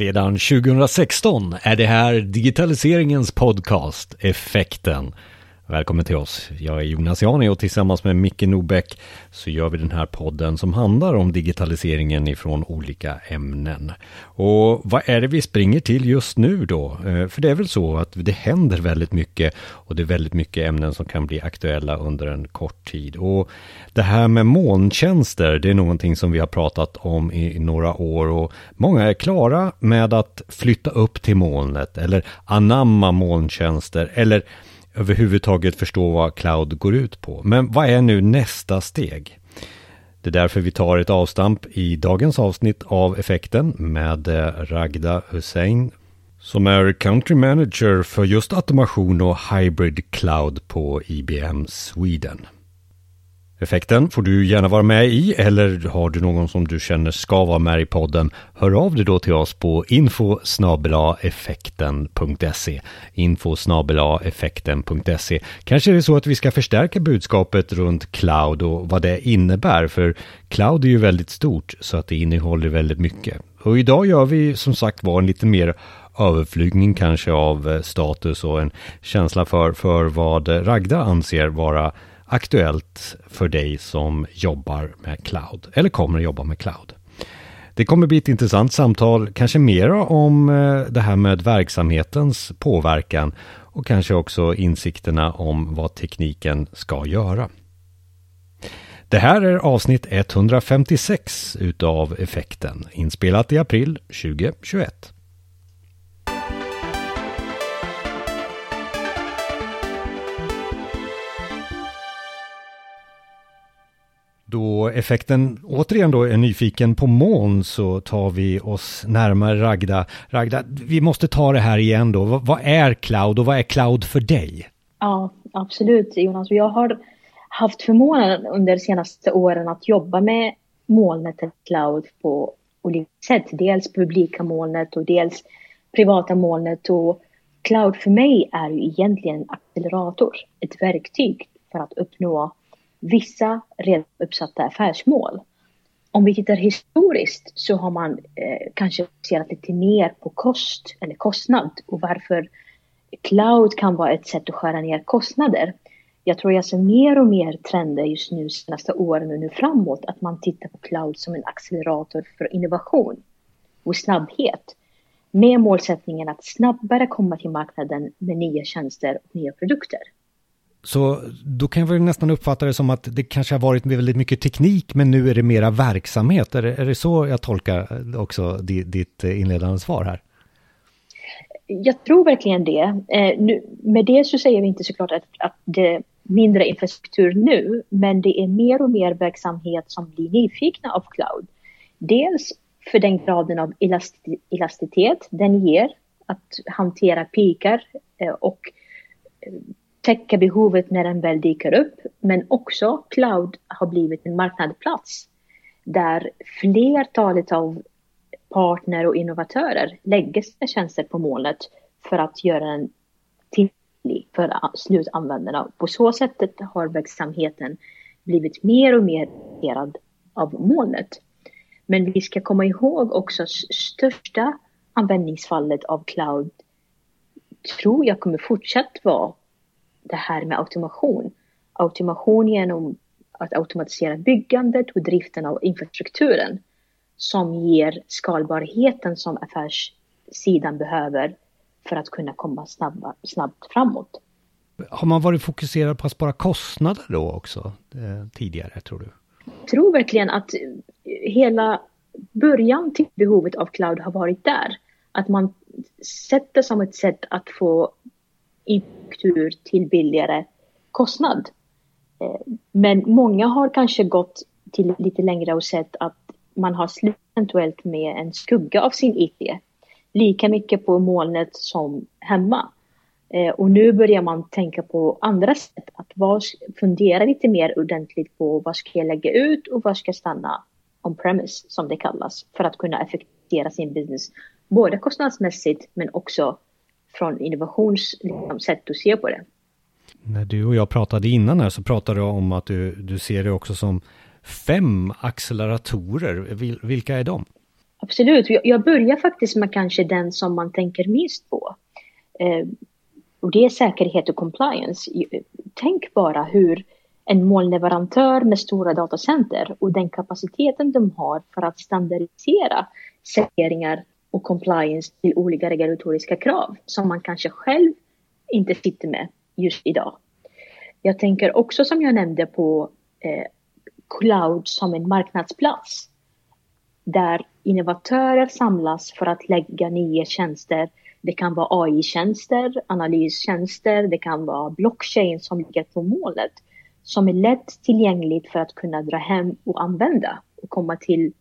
Sedan 2016 är det här digitaliseringens podcast Effekten. Välkommen till oss. Jag är Jonas Jani och tillsammans med Micke Nobäck så gör vi den här podden som handlar om digitaliseringen ifrån olika ämnen. Och vad är det vi springer till just nu då? Eh, för det är väl så att det händer väldigt mycket och det är väldigt mycket ämnen som kan bli aktuella under en kort tid. Och det här med molntjänster, det är någonting som vi har pratat om i några år och många är klara med att flytta upp till molnet eller anamma molntjänster eller överhuvudtaget förstå vad cloud går ut på. Men vad är nu nästa steg? Det är därför vi tar ett avstamp i dagens avsnitt av Effekten med eh, Ragda Hussein som är Country Manager för just automation och hybrid cloud på IBM Sweden. Effekten. Får du gärna vara med i eller har du någon som du känner ska vara med i podden hör av dig då till oss på info effekten.se info effekten.se Kanske är det så att vi ska förstärka budskapet runt cloud och vad det innebär för cloud är ju väldigt stort så att det innehåller väldigt mycket. Och idag gör vi som sagt var en lite mer överflygning kanske av eh, status och en känsla för, för vad Ragda anser vara aktuellt för dig som jobbar med cloud eller kommer att jobba med cloud. Det kommer bli ett intressant samtal, kanske mera om eh, det här med verksamhetens påverkan och kanske också insikterna om vad tekniken ska göra. Det här är avsnitt 156 utav Effekten, inspelat i april 2021. Då effekten återigen då är nyfiken på moln så tar vi oss närmare Ragda. Ragda, vi måste ta det här igen då. vad är cloud och vad är cloud för dig? Ja, absolut Jonas. Jag har haft förmånen under de senaste åren att jobba med molnet cloud på olika sätt. Dels publika molnet och dels privata molnet. Och cloud för mig är ju egentligen en accelerator, ett verktyg för att uppnå vissa redan uppsatta affärsmål. Om vi tittar historiskt så har man eh, kanske fokuserat lite mer på kost eller kostnad och varför cloud kan vara ett sätt att skära ner kostnader. Jag tror jag ser mer och mer trender just nu senaste åren och nu framåt att man tittar på cloud som en accelerator för innovation och snabbhet med målsättningen att snabbare komma till marknaden med nya tjänster och nya produkter. Så då kan jag väl nästan uppfatta det som att det kanske har varit väldigt mycket teknik men nu är det mera verksamhet. Är det, är det så jag tolkar eh, också ditt eh, inledande svar här? Jag tror verkligen det. Eh, nu, med det så säger vi inte såklart att, att det är mindre infrastruktur nu, men det är mer och mer verksamhet som blir nyfikna av cloud. Dels för den graden av elasti elasticitet den ger att hantera pikar eh, och eh, täcka behovet när den väl dyker upp. Men också cloud har blivit en marknadsplats där flertalet av partner och innovatörer lägger sina tjänster på molnet för att göra den tillgänglig för slutanvändarna. På så sättet har verksamheten blivit mer och mer relaterad av molnet. Men vi ska komma ihåg också största användningsfallet av cloud tror jag kommer fortsatt vara det här med automation. Automation genom att automatisera byggandet och driften av infrastrukturen som ger skalbarheten som affärssidan behöver för att kunna komma snabba, snabbt framåt. Har man varit fokuserad på att spara kostnader då också eh, tidigare tror du? Jag tror verkligen att hela början till behovet av cloud har varit där. Att man sätter som ett sätt att få infrastruktur till billigare kostnad. Eh, men många har kanske gått till lite längre och sett att man har eventuellt med en skugga av sin IT. Lika mycket på molnet som hemma. Eh, och nu börjar man tänka på andra sätt. Att fundera lite mer ordentligt på vad ska jag lägga ut och vad ska stanna on-premise som det kallas. För att kunna effektivisera sin business. Både kostnadsmässigt men också från innovationssätt liksom, att se på det. När du och jag pratade innan här så pratade du om att du, du ser det också som fem acceleratorer. Vilka är de? Absolut, jag börjar faktiskt med kanske den som man tänker minst på. Eh, och det är säkerhet och compliance. Tänk bara hur en molnleverantör med stora datacenter och den kapaciteten de har för att standardisera säkerhetseringar och compliance till olika regulatoriska krav som man kanske själv inte sitter med just idag. Jag tänker också som jag nämnde på eh, cloud som en marknadsplats där innovatörer samlas för att lägga nya tjänster. Det kan vara AI-tjänster, analystjänster, det kan vara blockchain som ligger på molnet som är lätt tillgängligt för att kunna dra hem och använda och komma till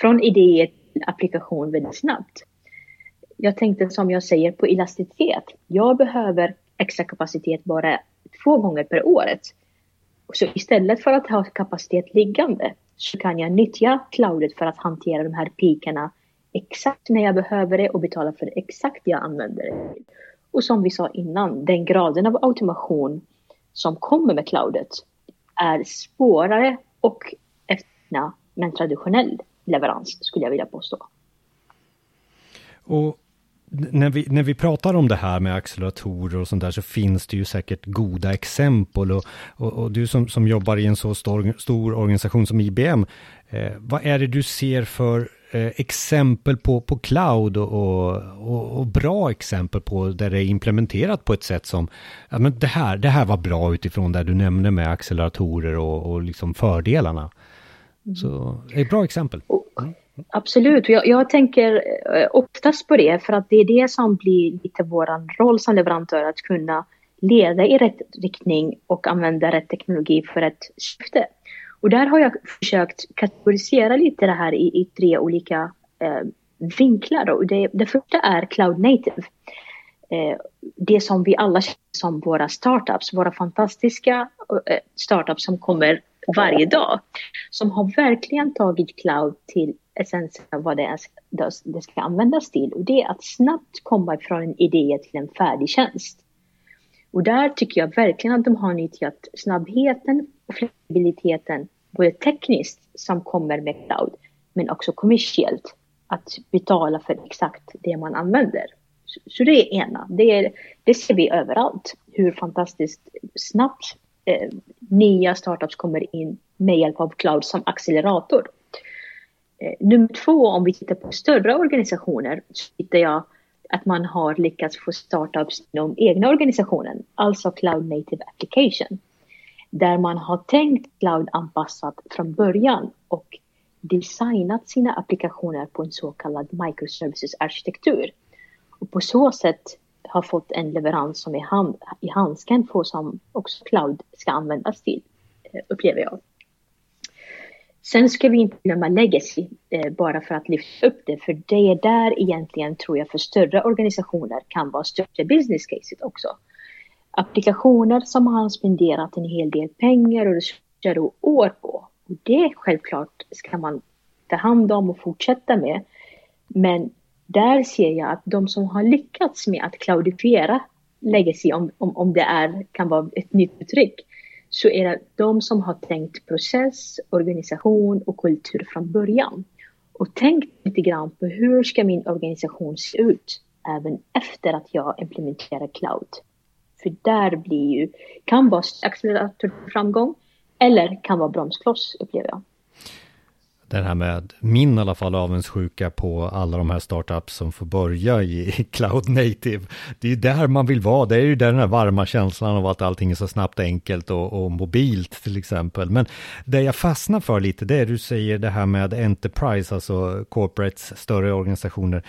från idé applikation väldigt snabbt. Jag tänkte som jag säger på elasticitet. Jag behöver extra kapacitet bara två gånger per året. Så istället för att ha kapacitet liggande så kan jag nyttja cloudet för att hantera de här pikarna exakt när jag behöver det och betala för exakt jag använder det. Och som vi sa innan, den graden av automation som kommer med cloudet är svårare och öppna, men traditionell leverans skulle jag vilja påstå. Och när vi, när vi pratar om det här med acceleratorer och sånt där så finns det ju säkert goda exempel och, och, och du som, som jobbar i en så stor, stor organisation som IBM, eh, vad är det du ser för eh, exempel på, på cloud och, och, och, bra exempel på där det är implementerat på ett sätt som, ja men det här, det här var bra utifrån det du nämnde med acceleratorer och, och liksom fördelarna. Så, ett bra exempel. Mm. Absolut, jag, jag tänker eh, oftast på det för att det är det som blir lite vår roll som leverantör att kunna leda i rätt riktning och använda rätt teknologi för ett syfte. Och där har jag försökt kategorisera lite det här i, i tre olika eh, vinklar. Och det, det första är cloud native. Eh, det som vi alla känner som våra startups, våra fantastiska eh, startups som kommer varje dag. Som har verkligen tagit cloud till essensen av vad det, är, det ska användas till. Och det är att snabbt komma från en idé till en färdig tjänst. Och där tycker jag verkligen att de har nyttjat snabbheten och flexibiliteten både tekniskt som kommer med cloud men också kommersiellt att betala för exakt det man använder. Så, det är ena, det, är, det ser vi överallt hur fantastiskt snabbt eh, nya startups kommer in med hjälp av cloud som accelerator. Eh, nummer två, om vi tittar på större organisationer, så hittar jag att man har lyckats få startups inom egna organisationen, alltså Cloud Native Application. Där man har tänkt cloud-anpassat från början och designat sina applikationer på en så kallad microservices-arkitektur. Och på så sätt har fått en leverans som är hand, i handsken får som också cloud ska användas till, eh, upplever jag. Sen ska vi inte glömma legacy, eh, bara för att lyfta upp det, för det är där egentligen tror jag för större organisationer kan vara största business caset också. Applikationer som man har spenderat en hel del pengar och resurser och år på. Och det självklart ska man ta hand om och fortsätta med. Men där ser jag att de som har lyckats med att cloudifiera legacy, om, om, om det är, kan vara ett nytt uttryck, så är det de som har tänkt process, organisation och kultur från början. Och tänkt lite grann på hur ska min organisation se ut även efter att jag implementerar cloud. För där blir ju, kan vara accelerator framgång eller kan vara bromskloss upplever jag det här med min i alla fall avundsjuka på alla de här startups som får börja i cloud native. Det är ju där man vill vara, det är ju där den här varma känslan av att allting är så snabbt enkelt och, och mobilt till exempel. Men det jag fastnar för lite, det är du säger det här med Enterprise, alltså corporates, större organisationer.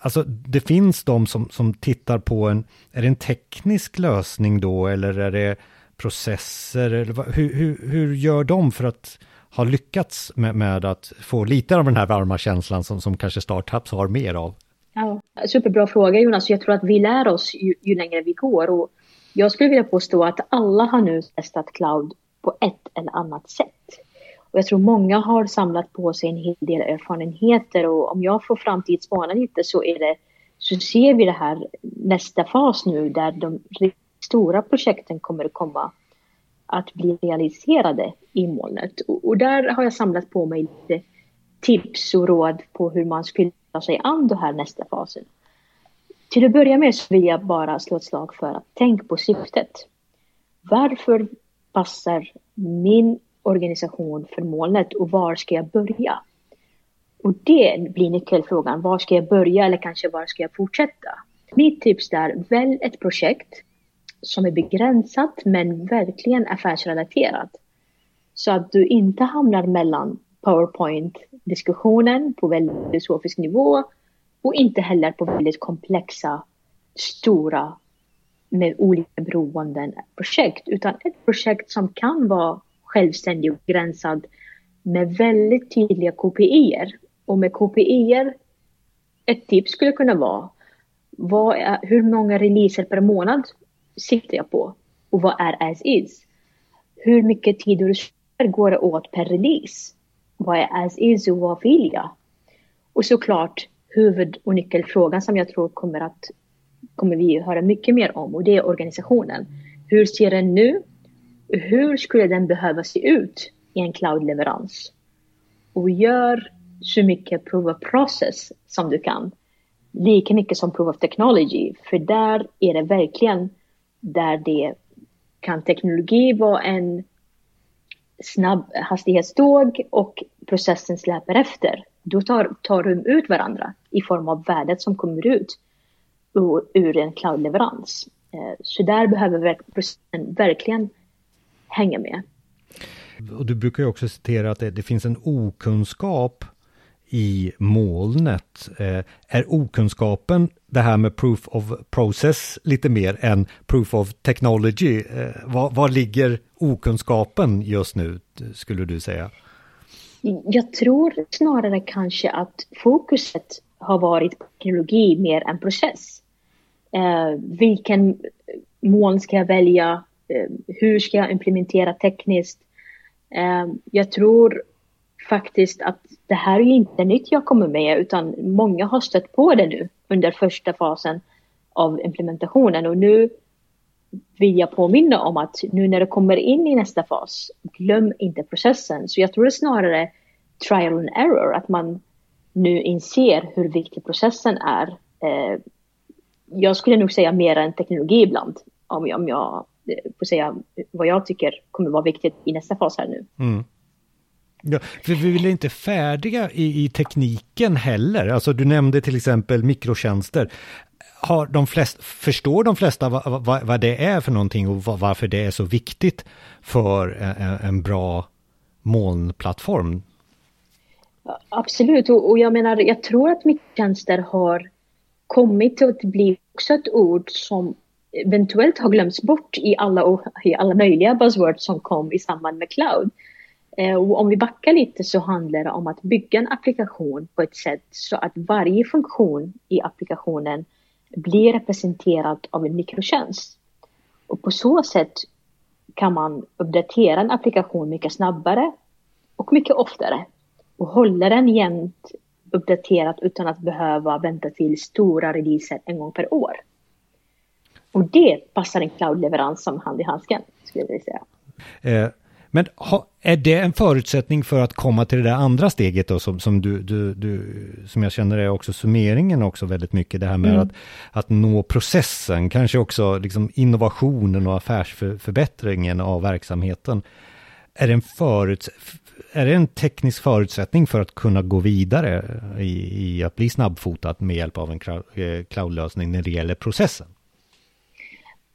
Alltså det finns de som, som tittar på en, är det en teknisk lösning då eller är det processer? Eller hur, hur, hur gör de för att har lyckats med, med, att få lite av den här varma känslan som, som kanske startups har mer av? Ja, superbra fråga Jonas. Jag tror att vi lär oss ju, ju längre vi går. Och jag skulle vilja påstå att alla har nu testat cloud på ett eller annat sätt. Och jag tror många har samlat på sig en hel del erfarenheter och om jag får framtidsspana lite så är det så ser vi det här nästa fas nu där de stora projekten kommer att komma att bli realiserade i molnet. Och, och, där har jag samlat på mig lite tips och råd på hur man skulle ta sig an den här nästa fasen. Till att börja med så vill jag bara slå ett slag för att tänk på syftet. Varför passar min organisation för molnet och var ska jag börja? Och det blir nyckelfrågan. Var ska jag börja eller kanske var ska jag fortsätta? Mitt tips är, välj ett projekt som är begränsat men verkligen affärsrelaterat. Så att du inte hamnar mellan PowerPoint-diskussionen på väldigt filosofisk nivå och inte heller på väldigt komplexa, stora med olika beroenden projekt, utan ett projekt som kan vara självständigt och begränsat med väldigt tydliga KPIer. Och med KPIer, ett tips skulle kunna vara vad är, hur många releaser per månad siktar jag på? Och vad är as is? Hur mycket tid och resurser går det åt per release? Vad är as is och vad vill jag? Och såklart huvud och nyckelfrågan som jag tror kommer att kommer vi höra mycket mer om och det är organisationen. Hur ser den nu? Hur skulle den behöva se ut i en cloud-leverans? Och gör så mycket proof of process som du kan. Lika mycket som proof of technology, för där är det verkligen där det kan teknologi vara en snabb hastighetståg och processen släpar efter. Då tar, tar de ut varandra i form av värdet som kommer ut ur, ur en cloudleverans. Eh, så där behöver processen verkligen hänga med. Och du brukar ju också citera att det, det finns en okunskap i molnet. Eh, är okunskapen det här med proof of process lite mer än proof of technology? Eh, var, var ligger okunskapen just nu, skulle du säga? Jag tror snarare kanske att fokuset har varit på teknologi mer än process. Eh, vilken moln ska jag välja? Eh, hur ska jag implementera tekniskt? Eh, jag tror faktiskt att det här är inte nytt jag kommer med utan många har stött på det nu under första fasen av implementationen och nu vill jag påminna om att nu när du kommer in i nästa fas, glöm inte processen. Så jag tror det är snarare trial and error, att man nu inser hur viktig processen är. Eh, jag skulle nog säga mer än teknologi ibland, om jag, om jag eh, får säga vad jag tycker kommer vara viktigt i nästa fas här nu. Mm. Ja, för vi är inte färdiga i, i, tekniken heller. Alltså du nämnde till exempel mikrotjänster. Har de flest, förstår de flesta vad, vad, vad det är för någonting och varför det är så viktigt för en, en bra molnplattform? Absolut, och, och, jag menar, jag tror att mikrotjänster har kommit att bli också ett ord som eventuellt har glömts bort i alla, i alla möjliga buzzwords som kom i samband med cloud. Eh, och om vi backar lite så handlar det om att bygga en applikation på ett sätt så att varje funktion i applikationen blir representerad av en mikrotjänst. Och på så sätt kan man uppdatera en applikation mycket snabbare och mycket oftare och hålla den jämnt uppdaterad utan att behöva vänta till stora releaser en gång per år. Och det passar en cloud-leverans som hand i handsken, skulle jag vilja säga. Eh, men är det en förutsättning för att komma till det där andra steget då som, som du, du, du som jag känner är också summeringen också väldigt mycket det här med mm. att, att nå processen, kanske också liksom innovationen och affärsförbättringen av verksamheten. Är det, en föruts är det en teknisk förutsättning för att kunna gå vidare i, i att bli snabbfotad med hjälp av en eh, cloudlösning när det gäller processen?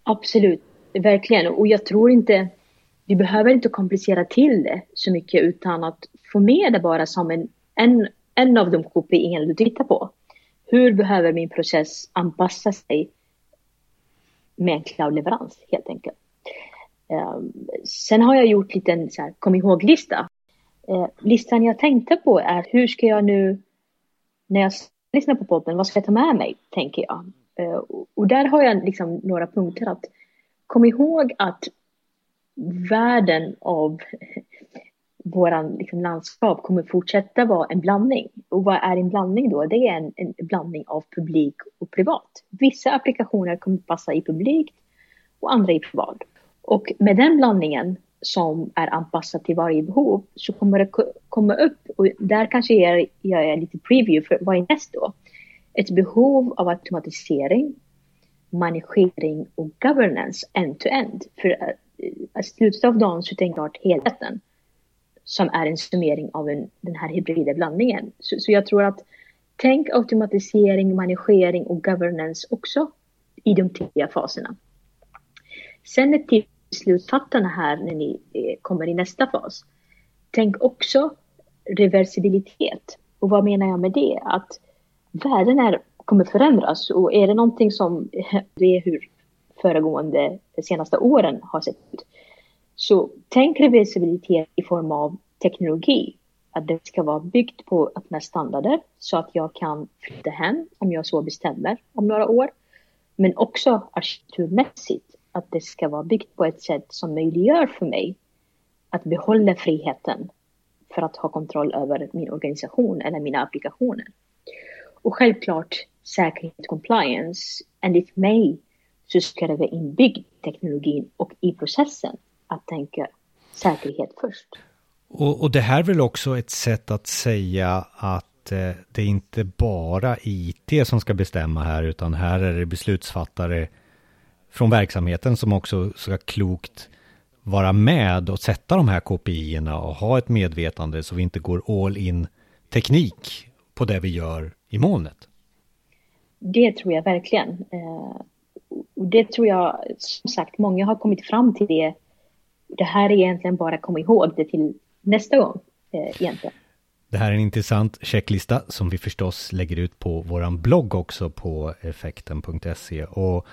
Absolut, verkligen. Och jag tror inte vi behöver inte komplicera till det så mycket utan att få med det bara som en, en, en av de KPI du tittar på. Hur behöver min process anpassa sig med en cloud-leverans helt enkelt. Um, sen har jag gjort en liten så här, kom ihåg-lista. Uh, listan jag tänkte på är hur ska jag nu, när jag lyssnar på podden, vad ska jag ta med mig, tänker jag. Uh, och där har jag liksom några punkter att kom ihåg att världen av våran liksom, landskap kommer fortsätta vara en blandning. Och vad är en blandning då? Det är en, en blandning av publik och privat. Vissa applikationer kommer passa i publik och andra i privat. Och med den blandningen som är anpassad till varje behov så kommer det komma upp och där kanske jag gör lite preview för vad är näst då? Ett behov av automatisering, managering och governance end-to-end. För Alltså, i slutet av dagen så tänker jag helheten som är en summering av en, den här hybrida blandningen. Så, så jag tror att tänk automatisering, managering och governance också i de tidiga faserna. Sen ett till beslutsfattarna här när ni eh, kommer i nästa fas. Tänk också reversibilitet. Och vad menar jag med det? Att världen är, kommer förändras och är det någonting som det är hur föregående senaste åren har sett ut. Så tänk reversibilitet i form av teknologi. Att det ska vara byggt på öppna standarder så att jag kan flytta hem om jag så bestämmer om några år. Men också arkitekturmässigt att det ska vara byggt på ett sätt som möjliggör för mig att behålla friheten för att ha kontroll över min organisation eller mina applikationer. Och självklart säkerhet compliance. Enligt mig ska det vara inbyggd teknologin och i processen att tänka säkerhet först. Och, och det här är väl också ett sätt att säga att eh, det är inte bara IT som ska bestämma här utan här är det beslutsfattare från verksamheten som också ska klokt vara med och sätta de här KPI och ha ett medvetande så vi inte går all in teknik på det vi gör i molnet. Det tror jag verkligen. Och det tror jag, som sagt, många har kommit fram till det. Det här är egentligen bara komma ihåg det till nästa gång, eh, egentligen. Det här är en intressant checklista som vi förstås lägger ut på våran blogg också på effekten.se. Och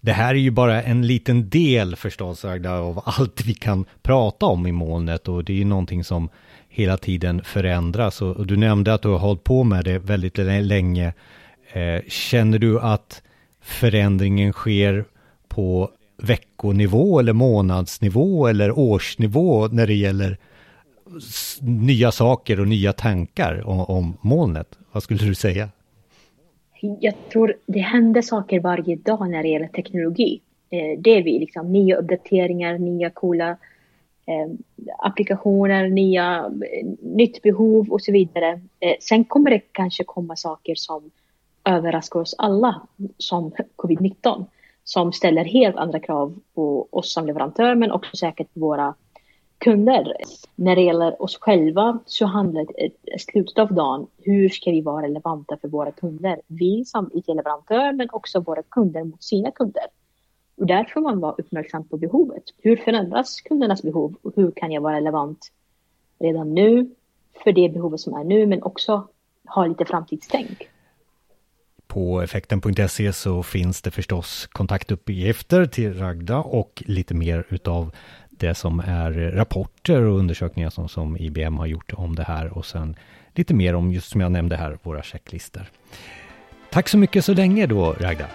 det här är ju bara en liten del förstås av allt vi kan prata om i molnet och det är ju någonting som hela tiden förändras. Och du nämnde att du har hållit på med det väldigt länge. Eh, känner du att förändringen sker på veckonivå eller månadsnivå eller årsnivå när det gäller nya saker och nya tankar om, om molnet? Vad skulle du säga? Jag tror det händer saker varje dag när det gäller teknologi. Eh, det är vi, liksom nya uppdateringar, nya coola eh, applikationer, nya, eh, nytt behov och så vidare. Eh, sen kommer det kanske komma saker som överraskar oss alla, som covid-19, som ställer helt andra krav på oss som leverantör men också säkert på våra kunder. När det gäller oss själva så handlar det i slutet av dagen, hur ska vi vara relevanta för våra kunder? Vi som IT-leverantör men också våra kunder mot sina kunder. Och där får man vara uppmärksam på behovet. Hur förändras kundernas behov och hur kan jag vara relevant redan nu för det behovet som är nu men också ha lite framtidstänk. På effekten.se så finns det förstås kontaktuppgifter till Ragda och lite mer utav det som är rapporter och undersökningar som, som IBM har gjort om det här och sen lite mer om just som jag nämnde här, våra checklistor. Tack så mycket så länge då, Ragda.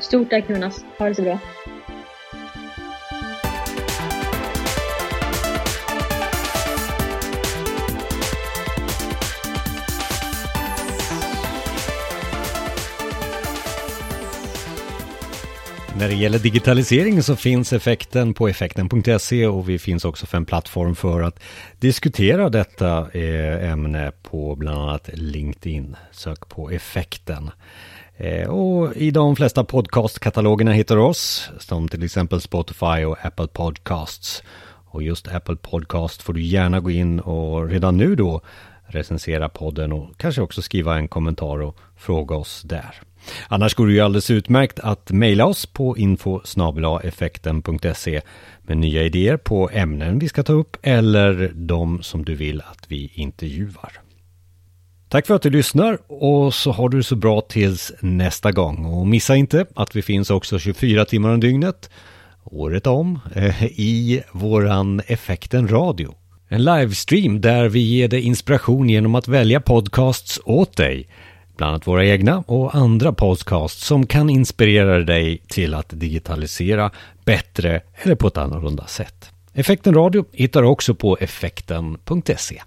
Stort tack Jonas, ha det så bra. När det gäller digitalisering så finns effekten på effekten.se och vi finns också för en plattform för att diskutera detta eh, ämne på bland annat LinkedIn. Sök på effekten. Eh, och i de flesta podcastkatalogerna hittar du oss, som till exempel Spotify och Apple Podcasts. Och just Apple Podcast får du gärna gå in och redan nu då recensera podden och kanske också skriva en kommentar och fråga oss där. Annars går det ju alldeles utmärkt att mejla oss på info effekten.se med nya idéer på ämnen vi ska ta upp eller de som du vill att vi intervjuar. Tack för att du lyssnar och så har du så bra tills nästa gång. Och missa inte att vi finns också 24 timmar om dygnet, året om, eh, i våran Effekten Radio. En livestream där vi ger dig inspiration genom att välja podcasts åt dig bland annat våra egna och andra podcasts som kan inspirera dig till att digitalisera bättre eller på ett annorlunda sätt. Effekten Radio hittar du också på effekten.se.